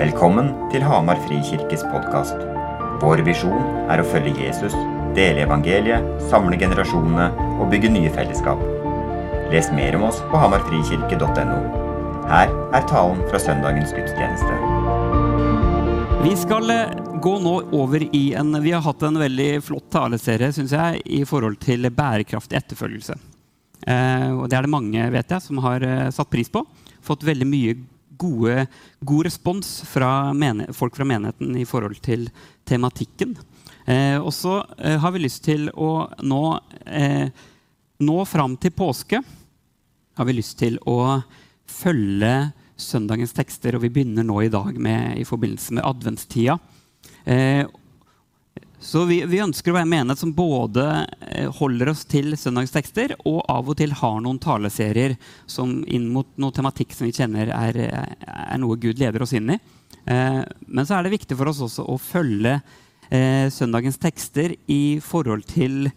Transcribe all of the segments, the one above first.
Velkommen til Hamar Frikirkes podkast. Vår visjon er å følge Jesus, dele evangeliet, samle generasjonene og bygge nye fellesskap. Les mer om oss på hamarfrikirke.no. Her er talen fra søndagens gudstjeneste. Vi skal eh, gå nå over i en Vi har hatt en veldig flott taleserie synes jeg, i forhold til bærekraftig etterfølgelse. Eh, og Det er det mange vet jeg, som har eh, satt pris på. Fått veldig mye gode, god respons fra folk fra menigheten i forhold til tematikken. Eh, og så eh, har vi lyst til å nå, eh, nå fram til påske har vi lyst til å følge søndagens tekster, og vi begynner nå i dag med, i forbindelse med adventstida. Eh, så vi, vi, ønsker å være menighet som både eh, holder oss til søndagstekster og av og til har noen taleserier som inn mot noe tematikk som vi kjenner er, er noe Gud leder oss inn i. Eh, men så er det viktig for oss også å følge eh, søndagens tekster i forhold til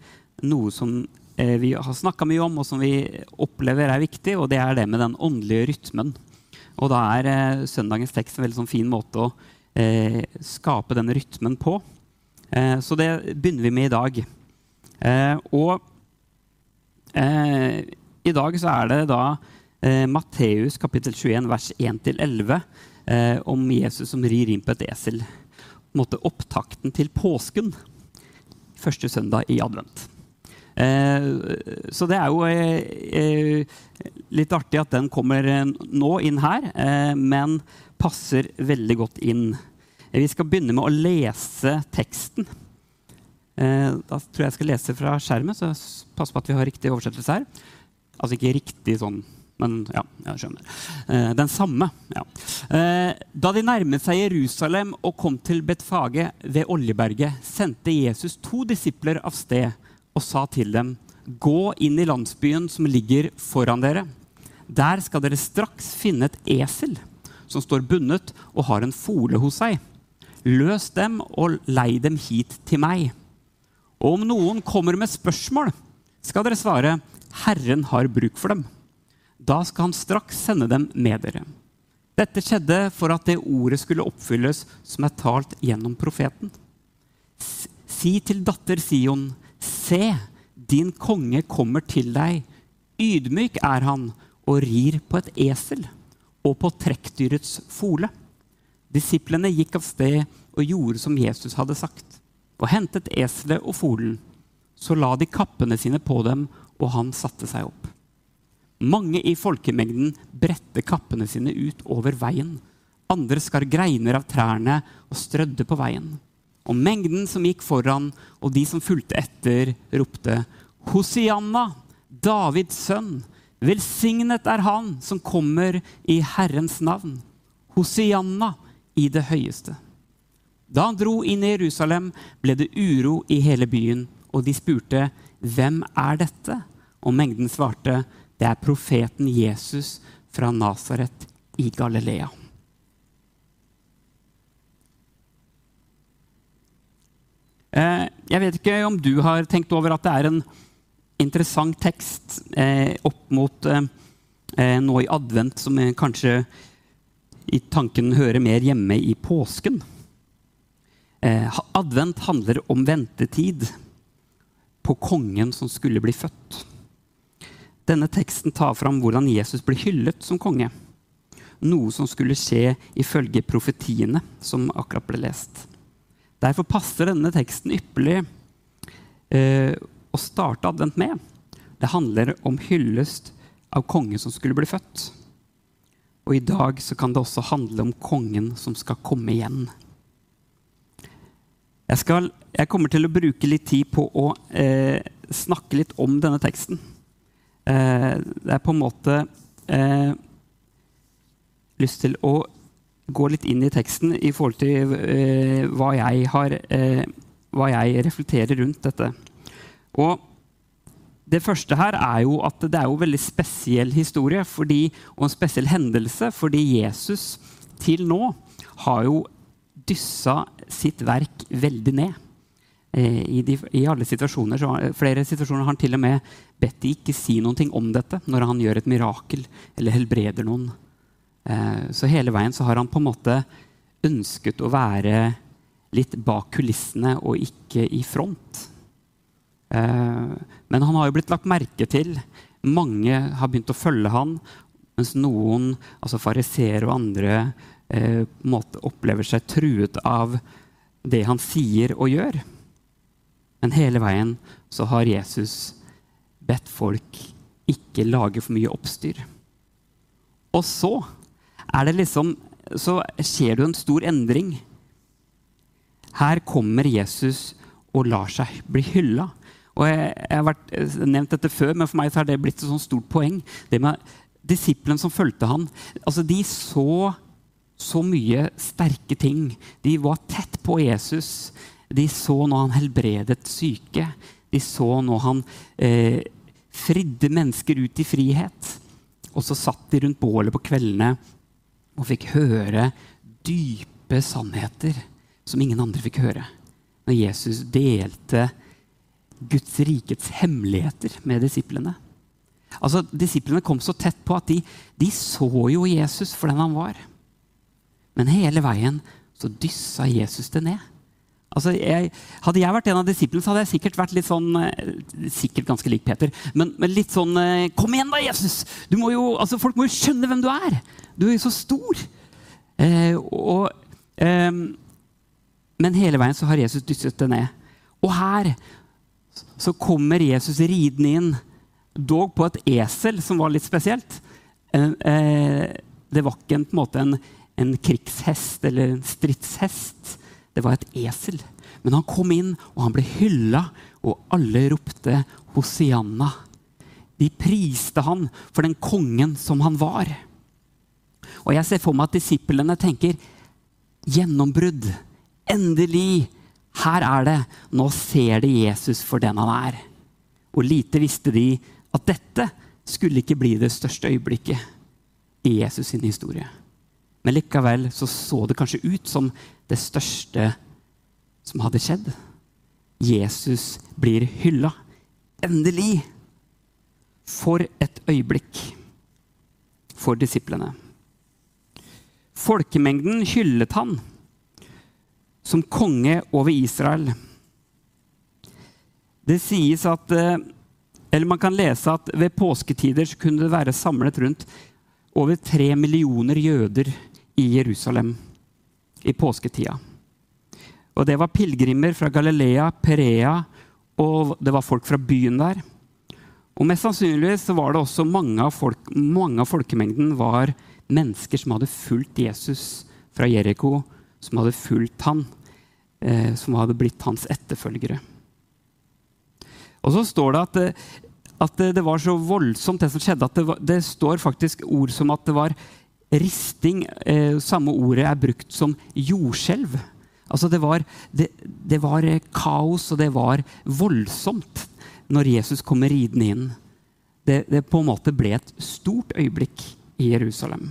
noe som eh, vi har snakka mye om, og som vi opplever er viktig, og det er det med den åndelige rytmen. Og da er eh, søndagens tekst en veldig sånn fin måte å eh, skape den rytmen på. Eh, så det begynner vi med i dag. Eh, og eh, i dag så er det da Matteus kapittel 21 vers 1-11 om Jesus som rir inn på et esel. På en måte opptakten til påsken første søndag i advent. Så det er jo litt artig at den kommer nå inn her, men passer veldig godt inn vi skal begynne med å lese teksten. Eh, da tror jeg jeg skal lese fra skjermen, så pass på at vi har riktig oversettelse her. Altså ikke riktig sånn, men ja, jeg skjønner. Eh, den samme. ja. Eh, da de nærmet seg Jerusalem og kom til Betfage ved Oljeberget, sendte Jesus to disipler av sted og sa til dem.: Gå inn i landsbyen som ligger foran dere. Der skal dere straks finne et esel som står bundet og har en fole hos seg. Løs dem og lei dem hit til meg. Og om noen kommer med spørsmål, skal dere svare, Herren har bruk for dem. Da skal han straks sende dem med dere. Dette skjedde for at det ordet skulle oppfylles som er talt gjennom profeten. Si til datter Sion, se, din konge kommer til deg. Ydmyk er han og rir på et esel og på trekkdyrets fole. Disiplene gikk av sted og gjorde som Jesus hadde sagt, og hentet eselet og folen. Så la de kappene sine på dem, og han satte seg opp. Mange i folkemengden bredte kappene sine ut over veien. Andre skar greiner av trærne og strødde på veien. Og mengden som gikk foran, og de som fulgte etter, ropte Hosianna, Davids sønn, velsignet er han som kommer i Herrens navn. Hosianna, i det høyeste. Da han dro inn i Jerusalem, ble det uro i hele byen, og de spurte, 'Hvem er dette?' Og mengden svarte, 'Det er profeten Jesus fra Nasaret i Galilea'. Eh, jeg vet ikke om du har tenkt over at det er en interessant tekst eh, opp mot eh, nå i advent, som kanskje i tanken hører mer hjemme i påsken. Eh, advent handler om ventetid på kongen som skulle bli født. Denne teksten tar fram hvordan Jesus ble hyllet som konge. Noe som skulle skje ifølge profetiene som akkurat ble lest. Derfor passer denne teksten ypperlig eh, å starte advent med. Det handler om hyllest av kongen som skulle bli født. Og i dag så kan det også handle om kongen som skal komme igjen. Jeg, skal, jeg kommer til å bruke litt tid på å eh, snakke litt om denne teksten. Eh, det er på en måte eh, lyst til å gå litt inn i teksten i forhold til eh, hva jeg har eh, hva jeg reflekterer rundt dette. Og det første her er jo at det er jo en veldig spesiell historie fordi, og en spesiell hendelse, fordi Jesus til nå har jo dyssa sitt verk veldig ned. Eh, I, de, I, alle situasjoner, så, flere situasjoner har han til og med bedt de ikke si noe om dette når han gjør et mirakel eller helbreder noen. Eh, så hele veien så har han på en måte ønsket å være litt bak kulissene og ikke i front. Eh, men han har jo blitt lagt merke til. Mange har begynt å følge han, mens noen, altså fariseere og andre, måte opplever seg truet av det han sier og gjør. Men hele veien så har Jesus bedt folk ikke lage for mye oppstyr. Og så er det liksom Så skjer det en stor endring. Her kommer Jesus og lar seg bli hylla. Og jeg, jeg, har vært, nevnt dette før, men for meg har det blitt et sånt stort poeng. Det med Disiplene som fulgte han, altså de så så mye sterke ting. De var tett på Jesus. De så når han helbredet syke. De så når han eh, fridde mennesker ut i frihet. Og så satt de rundt bålet på kveldene og fikk høre dype sannheter som ingen andre fikk høre. Når Jesus delte Guds rikets hemmeligheter med disiplene. Altså, Disiplene kom så tett på at de, de så jo Jesus for den han var. Men hele veien så dyssa Jesus det ned. Altså, jeg, hadde jeg vært en av disiplene, så hadde jeg sikkert vært litt sånn eh, Sikkert ganske lik Peter, men, men litt sånn eh, Kom igjen, da, Jesus! Må jo, altså, folk må jo skjønne hvem du er! Du er jo så stor! Eh, og, eh, men hele veien så har Jesus dysset det ned. Og her så kommer Jesus ridende inn, dog på et esel, som var litt spesielt. Eh, eh, det var ikke en, på en måte en, en krigshest eller en stridshest det var et esel. Men han kom inn, og han ble hylla, og alle ropte Hosianna. De priste han for den kongen som han var. Og jeg ser for meg at disiplene tenker gjennombrudd. Endelig! Her er det. Nå ser de Jesus for den han er. Og lite visste de at dette skulle ikke bli det største øyeblikket i Jesus sin historie. Men likevel så, så det kanskje ut som det største som hadde skjedd. Jesus blir hylla. Endelig! For et øyeblikk for disiplene. Folkemengden hyllet han som konge over Israel. Det sies at eh, Eller man kan lese at ved påsketider kunne det være samlet rundt over tre millioner jøder i Jerusalem i påsketida. Og Det var pilegrimer fra Galilea, Perea, og det var folk fra byen der. Og Mest sannsynlig så var det også mange av, folk, mange av folkemengden var mennesker som hadde fulgt Jesus fra Jeriko, som hadde fulgt han, eh, som hadde blitt hans etterfølgere. Og så står det at, eh, at det var så voldsomt, det som skjedde, at det, var, det står faktisk ord som at det var risting, eh, samme ordet er brukt som jordskjelv. Altså det var, det, det var, eh, kaos, og det var voldsomt når Jesus kommer ridende inn. Det, det, på en måte ble et stort øyeblikk i Jerusalem.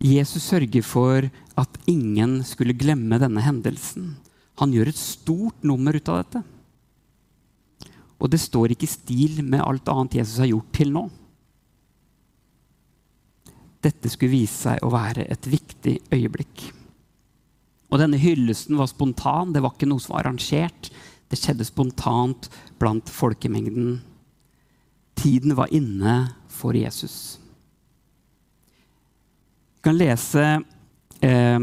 Jesus sørger for at ingen skulle glemme denne hendelsen. Han gjør et stort nummer ut av dette. Og det står ikke i stil med alt annet Jesus har gjort til nå. Dette skulle vise seg å være et viktig øyeblikk. Og denne hyllesten var spontan, det var ikke noe som var arrangert. Det skjedde spontant blant folkemengden. Tiden var inne for Jesus. Vi kan lese eh,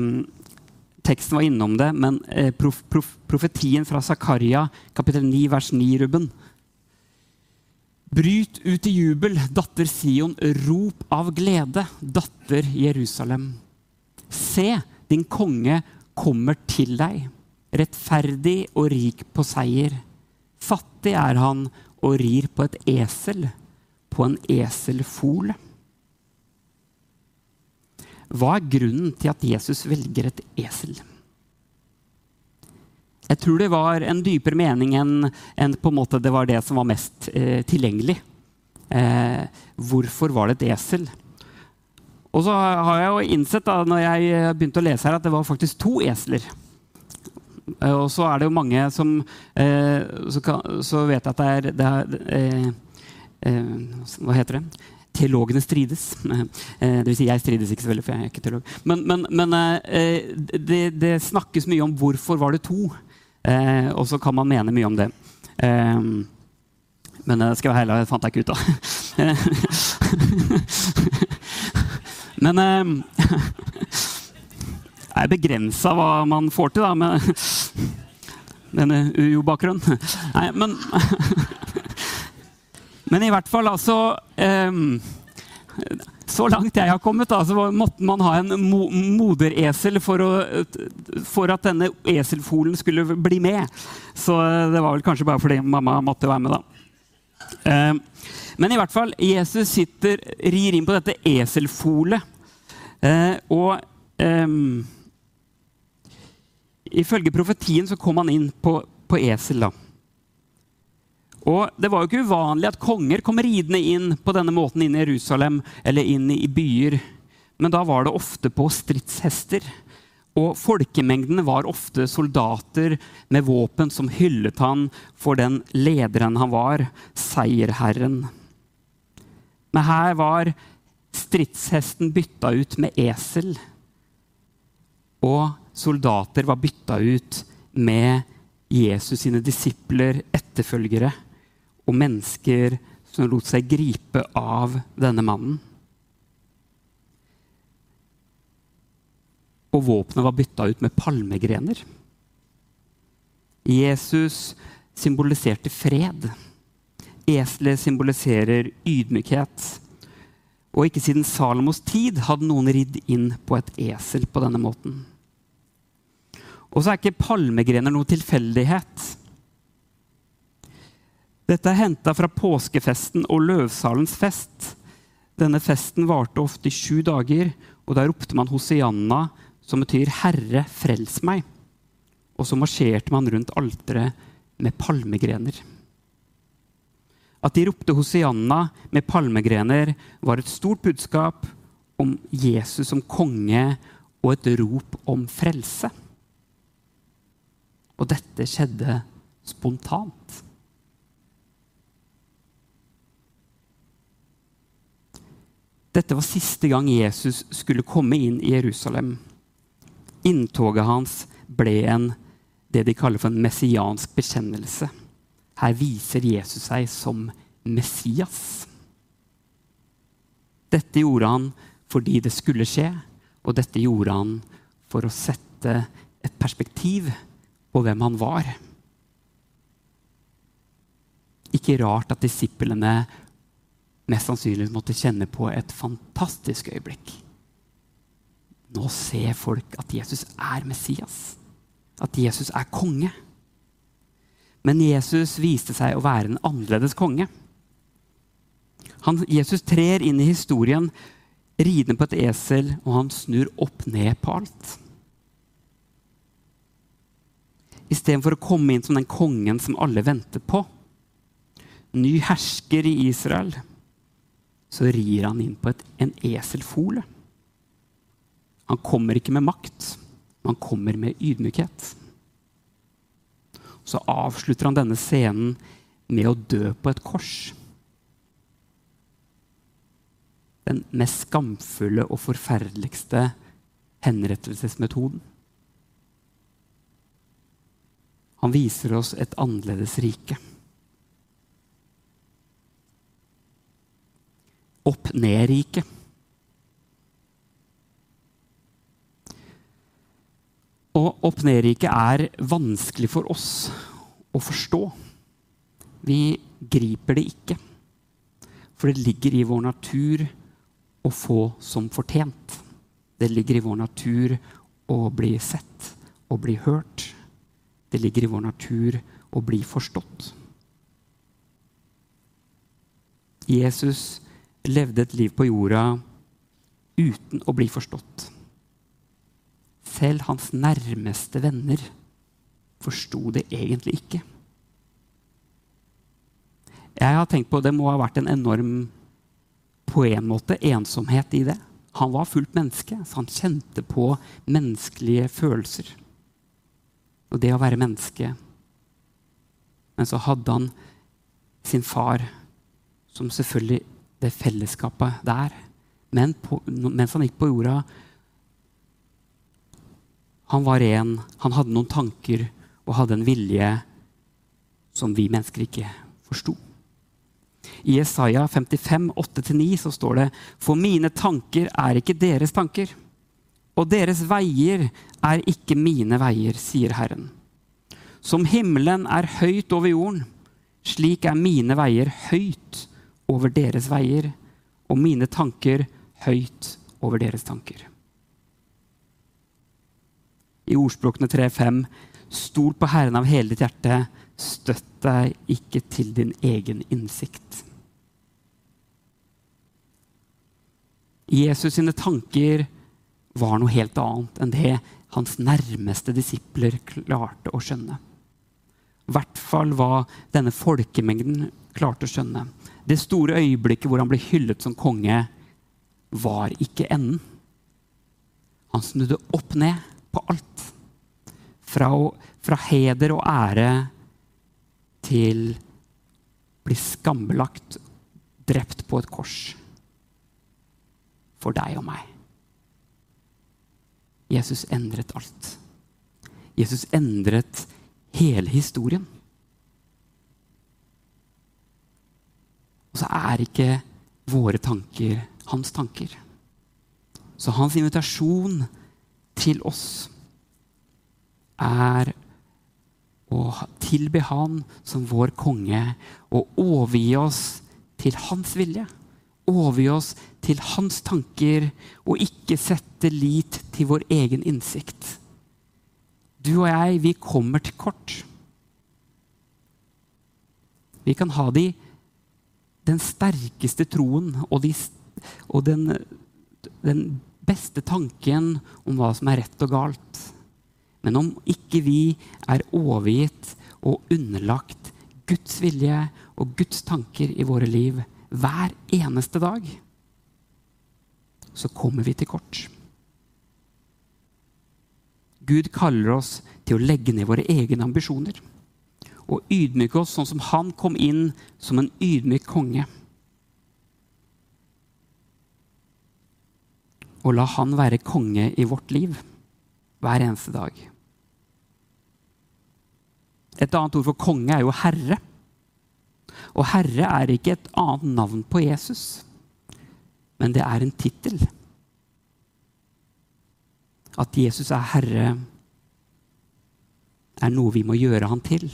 Teksten var innom det, men eh, prof, prof, profetien fra Zakaria, kapittel 9, vers 9, Ruben, Bryt ut i jubel, datter Sion, rop av glede, datter Jerusalem. Se, din konge kommer til deg, rettferdig og rik på seier. Fattig er han og rir på et esel, på en eselfole. Hva er grunnen til at Jesus velger et esel? Jeg tror det var en dypere mening enn, en det var det som var mest eh, tilgjengelig. Eh, hvorfor var det et esel? Og så har jeg jo innsett da når jeg begynte å lese her, at det var faktisk to esler. Eh, og så er det jo mange som eh, så, kan, så, vet jeg at det er, det er eh, eh, Hva heter det? Teologene strides. Eh, det vil si, jeg strides ikke så veldig, for jeg er ikke teolog. Men, men, men eh, det, det, snakkes mye om hvorfor var det to. Eh, og så kan man mene mye om det. Eh, men det skal være heller, jeg fant jeg ikke ut av. men eh, det er begrensa hva man får til da, med denne UiO-bakgrunnen. Nei, men Men i hvert fall, altså um, Så langt jeg har kommet, da, så måtte man ha en mo moderesel for, for at denne eselfolen skulle bli med. Så det var vel kanskje bare fordi mamma måtte være med, da. Um, men i hvert fall, Jesus sitter, rir inn på dette eselfolet. Uh, og um, ifølge profetien så kom han inn på, på esel. da. Og Det var jo ikke uvanlig at konger kom ridende inn på denne måten inn i Jerusalem eller inn i byer. Men da var det ofte på stridshester. Og folkemengdene var ofte soldater med våpen som hyllet han for den lederen han var, seierherren. Men her var stridshesten bytta ut med esel. Og soldater var bytta ut med Jesus sine disipler, etterfølgere og mennesker som lot seg gripe av denne mannen. Og våpenet var bytta ut med palmegrener. Jesus symboliserte fred. Eselet symboliserer ydmykhet. Og ikke siden Salomos tid hadde noen ridd inn på et esel på denne måten. Og så er ikke palmegrener noe tilfeldighet. Dette er henta fra påskefesten og løvsalens fest. Denne festen varte ofte i sju dager, og da ropte man Hosianna, som betyr 'Herre, frels meg'. Og så marsjerte man rundt alteret med palmegrener. At de ropte Hosianna med palmegrener, var et stort budskap om Jesus som konge og et rop om frelse. Og dette skjedde spontant. Dette var siste gang Jesus skulle komme inn i Jerusalem. Inntoget hans ble en, det de kaller for en messiansk bekjennelse. Her viser Jesus seg som Messias. Dette gjorde han fordi det skulle skje, og dette gjorde han for å sette et perspektiv på hvem han var. Ikke rart at disiplene mest sannsynlig måtte kjenne på et fantastisk øyeblikk. Nå ser folk at Jesus er Messias, at Jesus er konge. Men Jesus viste seg å være en annerledes konge. Han, Jesus trer inn i historien ridende på et esel, og han snur opp ned på alt. Istedenfor å komme inn som den kongen som alle venter på. Ny hersker i Israel så rir han inn på et, en eselfole. Han kommer ikke med makt, han kommer med ydmykhet. Så avslutter han denne scenen med å dø på et kors. Den mest skamfulle og forferdeligste henrettelsesmetoden. Han viser oss et annerledes rike. Opp-ned-riket. Og opp-ned-riket er vanskelig for oss å forstå. Vi griper det ikke. For det ligger i vår natur å få som fortjent. Det ligger i vår natur å bli sett og bli hørt. Det ligger i vår natur å bli forstått. Jesus levde et liv på jorda uten å bli forstått. Selv hans nærmeste venner forsto det egentlig ikke. Jeg har tenkt på Det må ha vært en enorm på en måte ensomhet i det. Han var fullt menneske, så han kjente på menneskelige følelser. Og det å være menneske. Men så hadde han sin far, som selvfølgelig det fellesskapet der. Men på, mens han gikk på jorda Han var ren, han hadde noen tanker og hadde en vilje som vi mennesker ikke forsto. I Isaiah 55, 8-9 så står det For mine tanker er ikke deres tanker, og deres veier er ikke mine veier, sier Herren. Som himmelen er høyt over jorden, slik er mine veier høyt over deres veier, og mine tanker høyt over deres tanker. I ordspråkene 3.5.: Stol på Herren av hele ditt hjerte, støtt deg ikke til din egen innsikt. Jesus sine tanker var noe helt annet enn det hans nærmeste disipler klarte å skjønne. I hvert fall hva denne folkemengden klarte å skjønne. Det store øyeblikket hvor han ble hyllet som konge, var ikke enden. Han snudde opp ned på alt. Fra, fra heder og ære til bli skambelagt, drept på et kors. For deg og meg. Jesus endret alt. Jesus endret hele historien. Og så er ikke våre tanker hans tanker. Så hans invitasjon til oss er å tilbe han som vår konge og overgi oss til hans vilje. Overgi oss til hans tanker og ikke sette lit til vår egen innsikt. Du og jeg, vi kommer til kort. Vi kan ha de, den sterkeste troen og, de, og den, den beste tanken om hva som er rett og galt. Men om ikke vi er overgitt og underlagt Guds vilje og Guds tanker i våre liv hver eneste dag, så kommer vi til kort. Gud kaller oss til å legge ned våre egne ambisjoner og ydmyke oss sånn som han kom inn som en ydmyk konge. Og la han være konge i vårt liv hver eneste dag. Et annet ord for konge er jo herre. Og herre er ikke et annet navn på Jesus, men det er en tittel. At Jesus er herre, er noe vi må gjøre han til.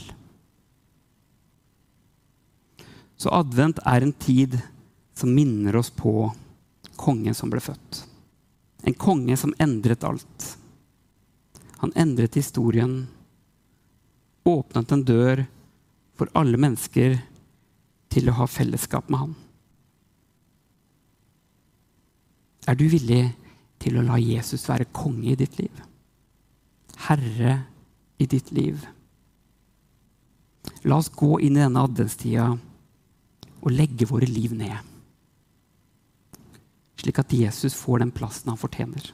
Så advent er en tid som minner oss på kongen som ble født. En konge som endret alt. Han endret historien, åpnet en dør for alle mennesker til å ha fellesskap med han. Er du villig til å la Jesus være konge i ditt liv? Herre i ditt liv? La oss gå inn i denne adventstida og legge våre liv ned. Slik at Jesus får den plassen han fortjener.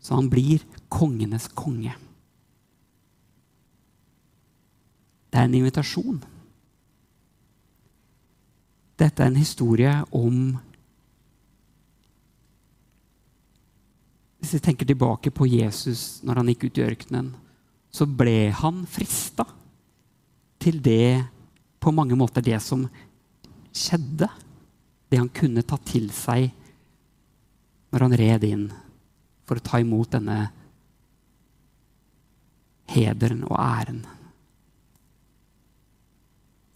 Så han blir kongenes konge. Det er en invitasjon. Dette er en historie om Hvis vi tenker tilbake på Jesus når han gikk ut i ørkenen, så ble han frista til det på mange måter det som skjedde. Det han kunne ta til seg når han red inn for å ta imot denne hederen og æren.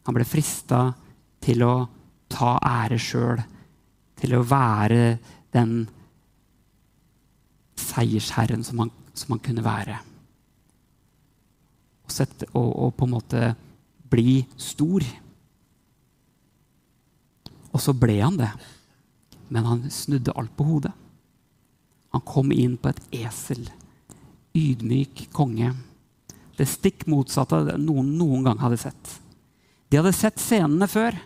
Han ble frista til å ta ære sjøl, til å være den seiersherren som han, som han kunne være. Og, sette, og, og på en måte bli stor. Og så ble han det. Men han snudde alt på hodet. Han kom inn på et esel. Ydmyk konge. Det stikk motsatte av det noen noen gang hadde sett. De hadde sett scenene før,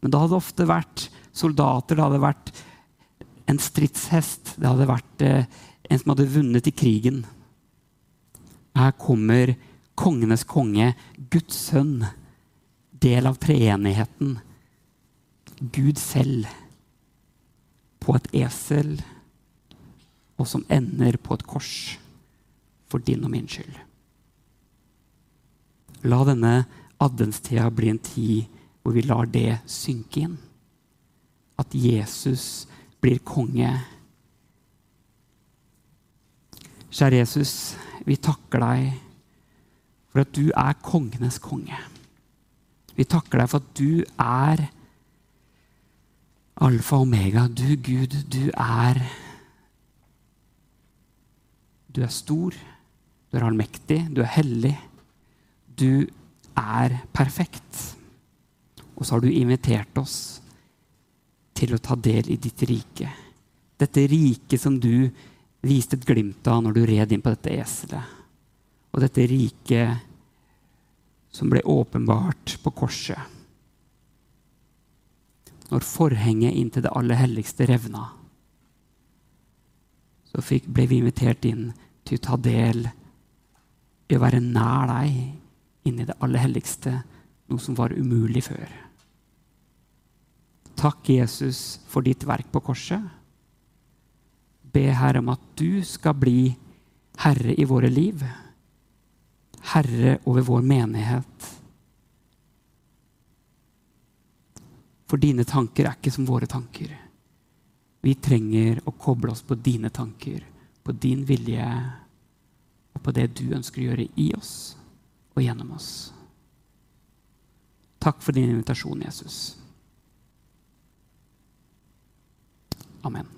men det hadde ofte vært soldater, det hadde vært en stridshest, det hadde vært eh, en som hadde vunnet i krigen. Her kommer kongenes konge, Guds sønn del av treenigheten. Gud selv på et esel, og som ender på et kors for din og min skyld. La denne adventstida bli en tid hvor vi lar det synke inn. At Jesus blir konge. Kjære Jesus, vi takker deg for at du er kongenes konge. Vi takker deg for at du er alfa og omega. Du, Gud, du er Du er stor, du er allmektig, du er hellig. Du er perfekt. Og så har du invitert oss til å ta del i ditt rike. Dette riket som du viste et glimt av når du red inn på dette eselet. Og dette riket som ble åpenbart på korset. Når forhenget inn til det aller helligste revna, så fikk, ble vi invitert inn til å ta del i å være nær deg inn i det aller helligste, noe som var umulig før. Takk, Jesus, for ditt verk på korset. Be Herre om at du skal bli herre i våre liv herre over vår menighet. For dine tanker er ikke som våre tanker. Vi trenger å koble oss på dine tanker, på din vilje og på det du ønsker å gjøre i oss og gjennom oss. Takk for din invitasjon, Jesus. Amen.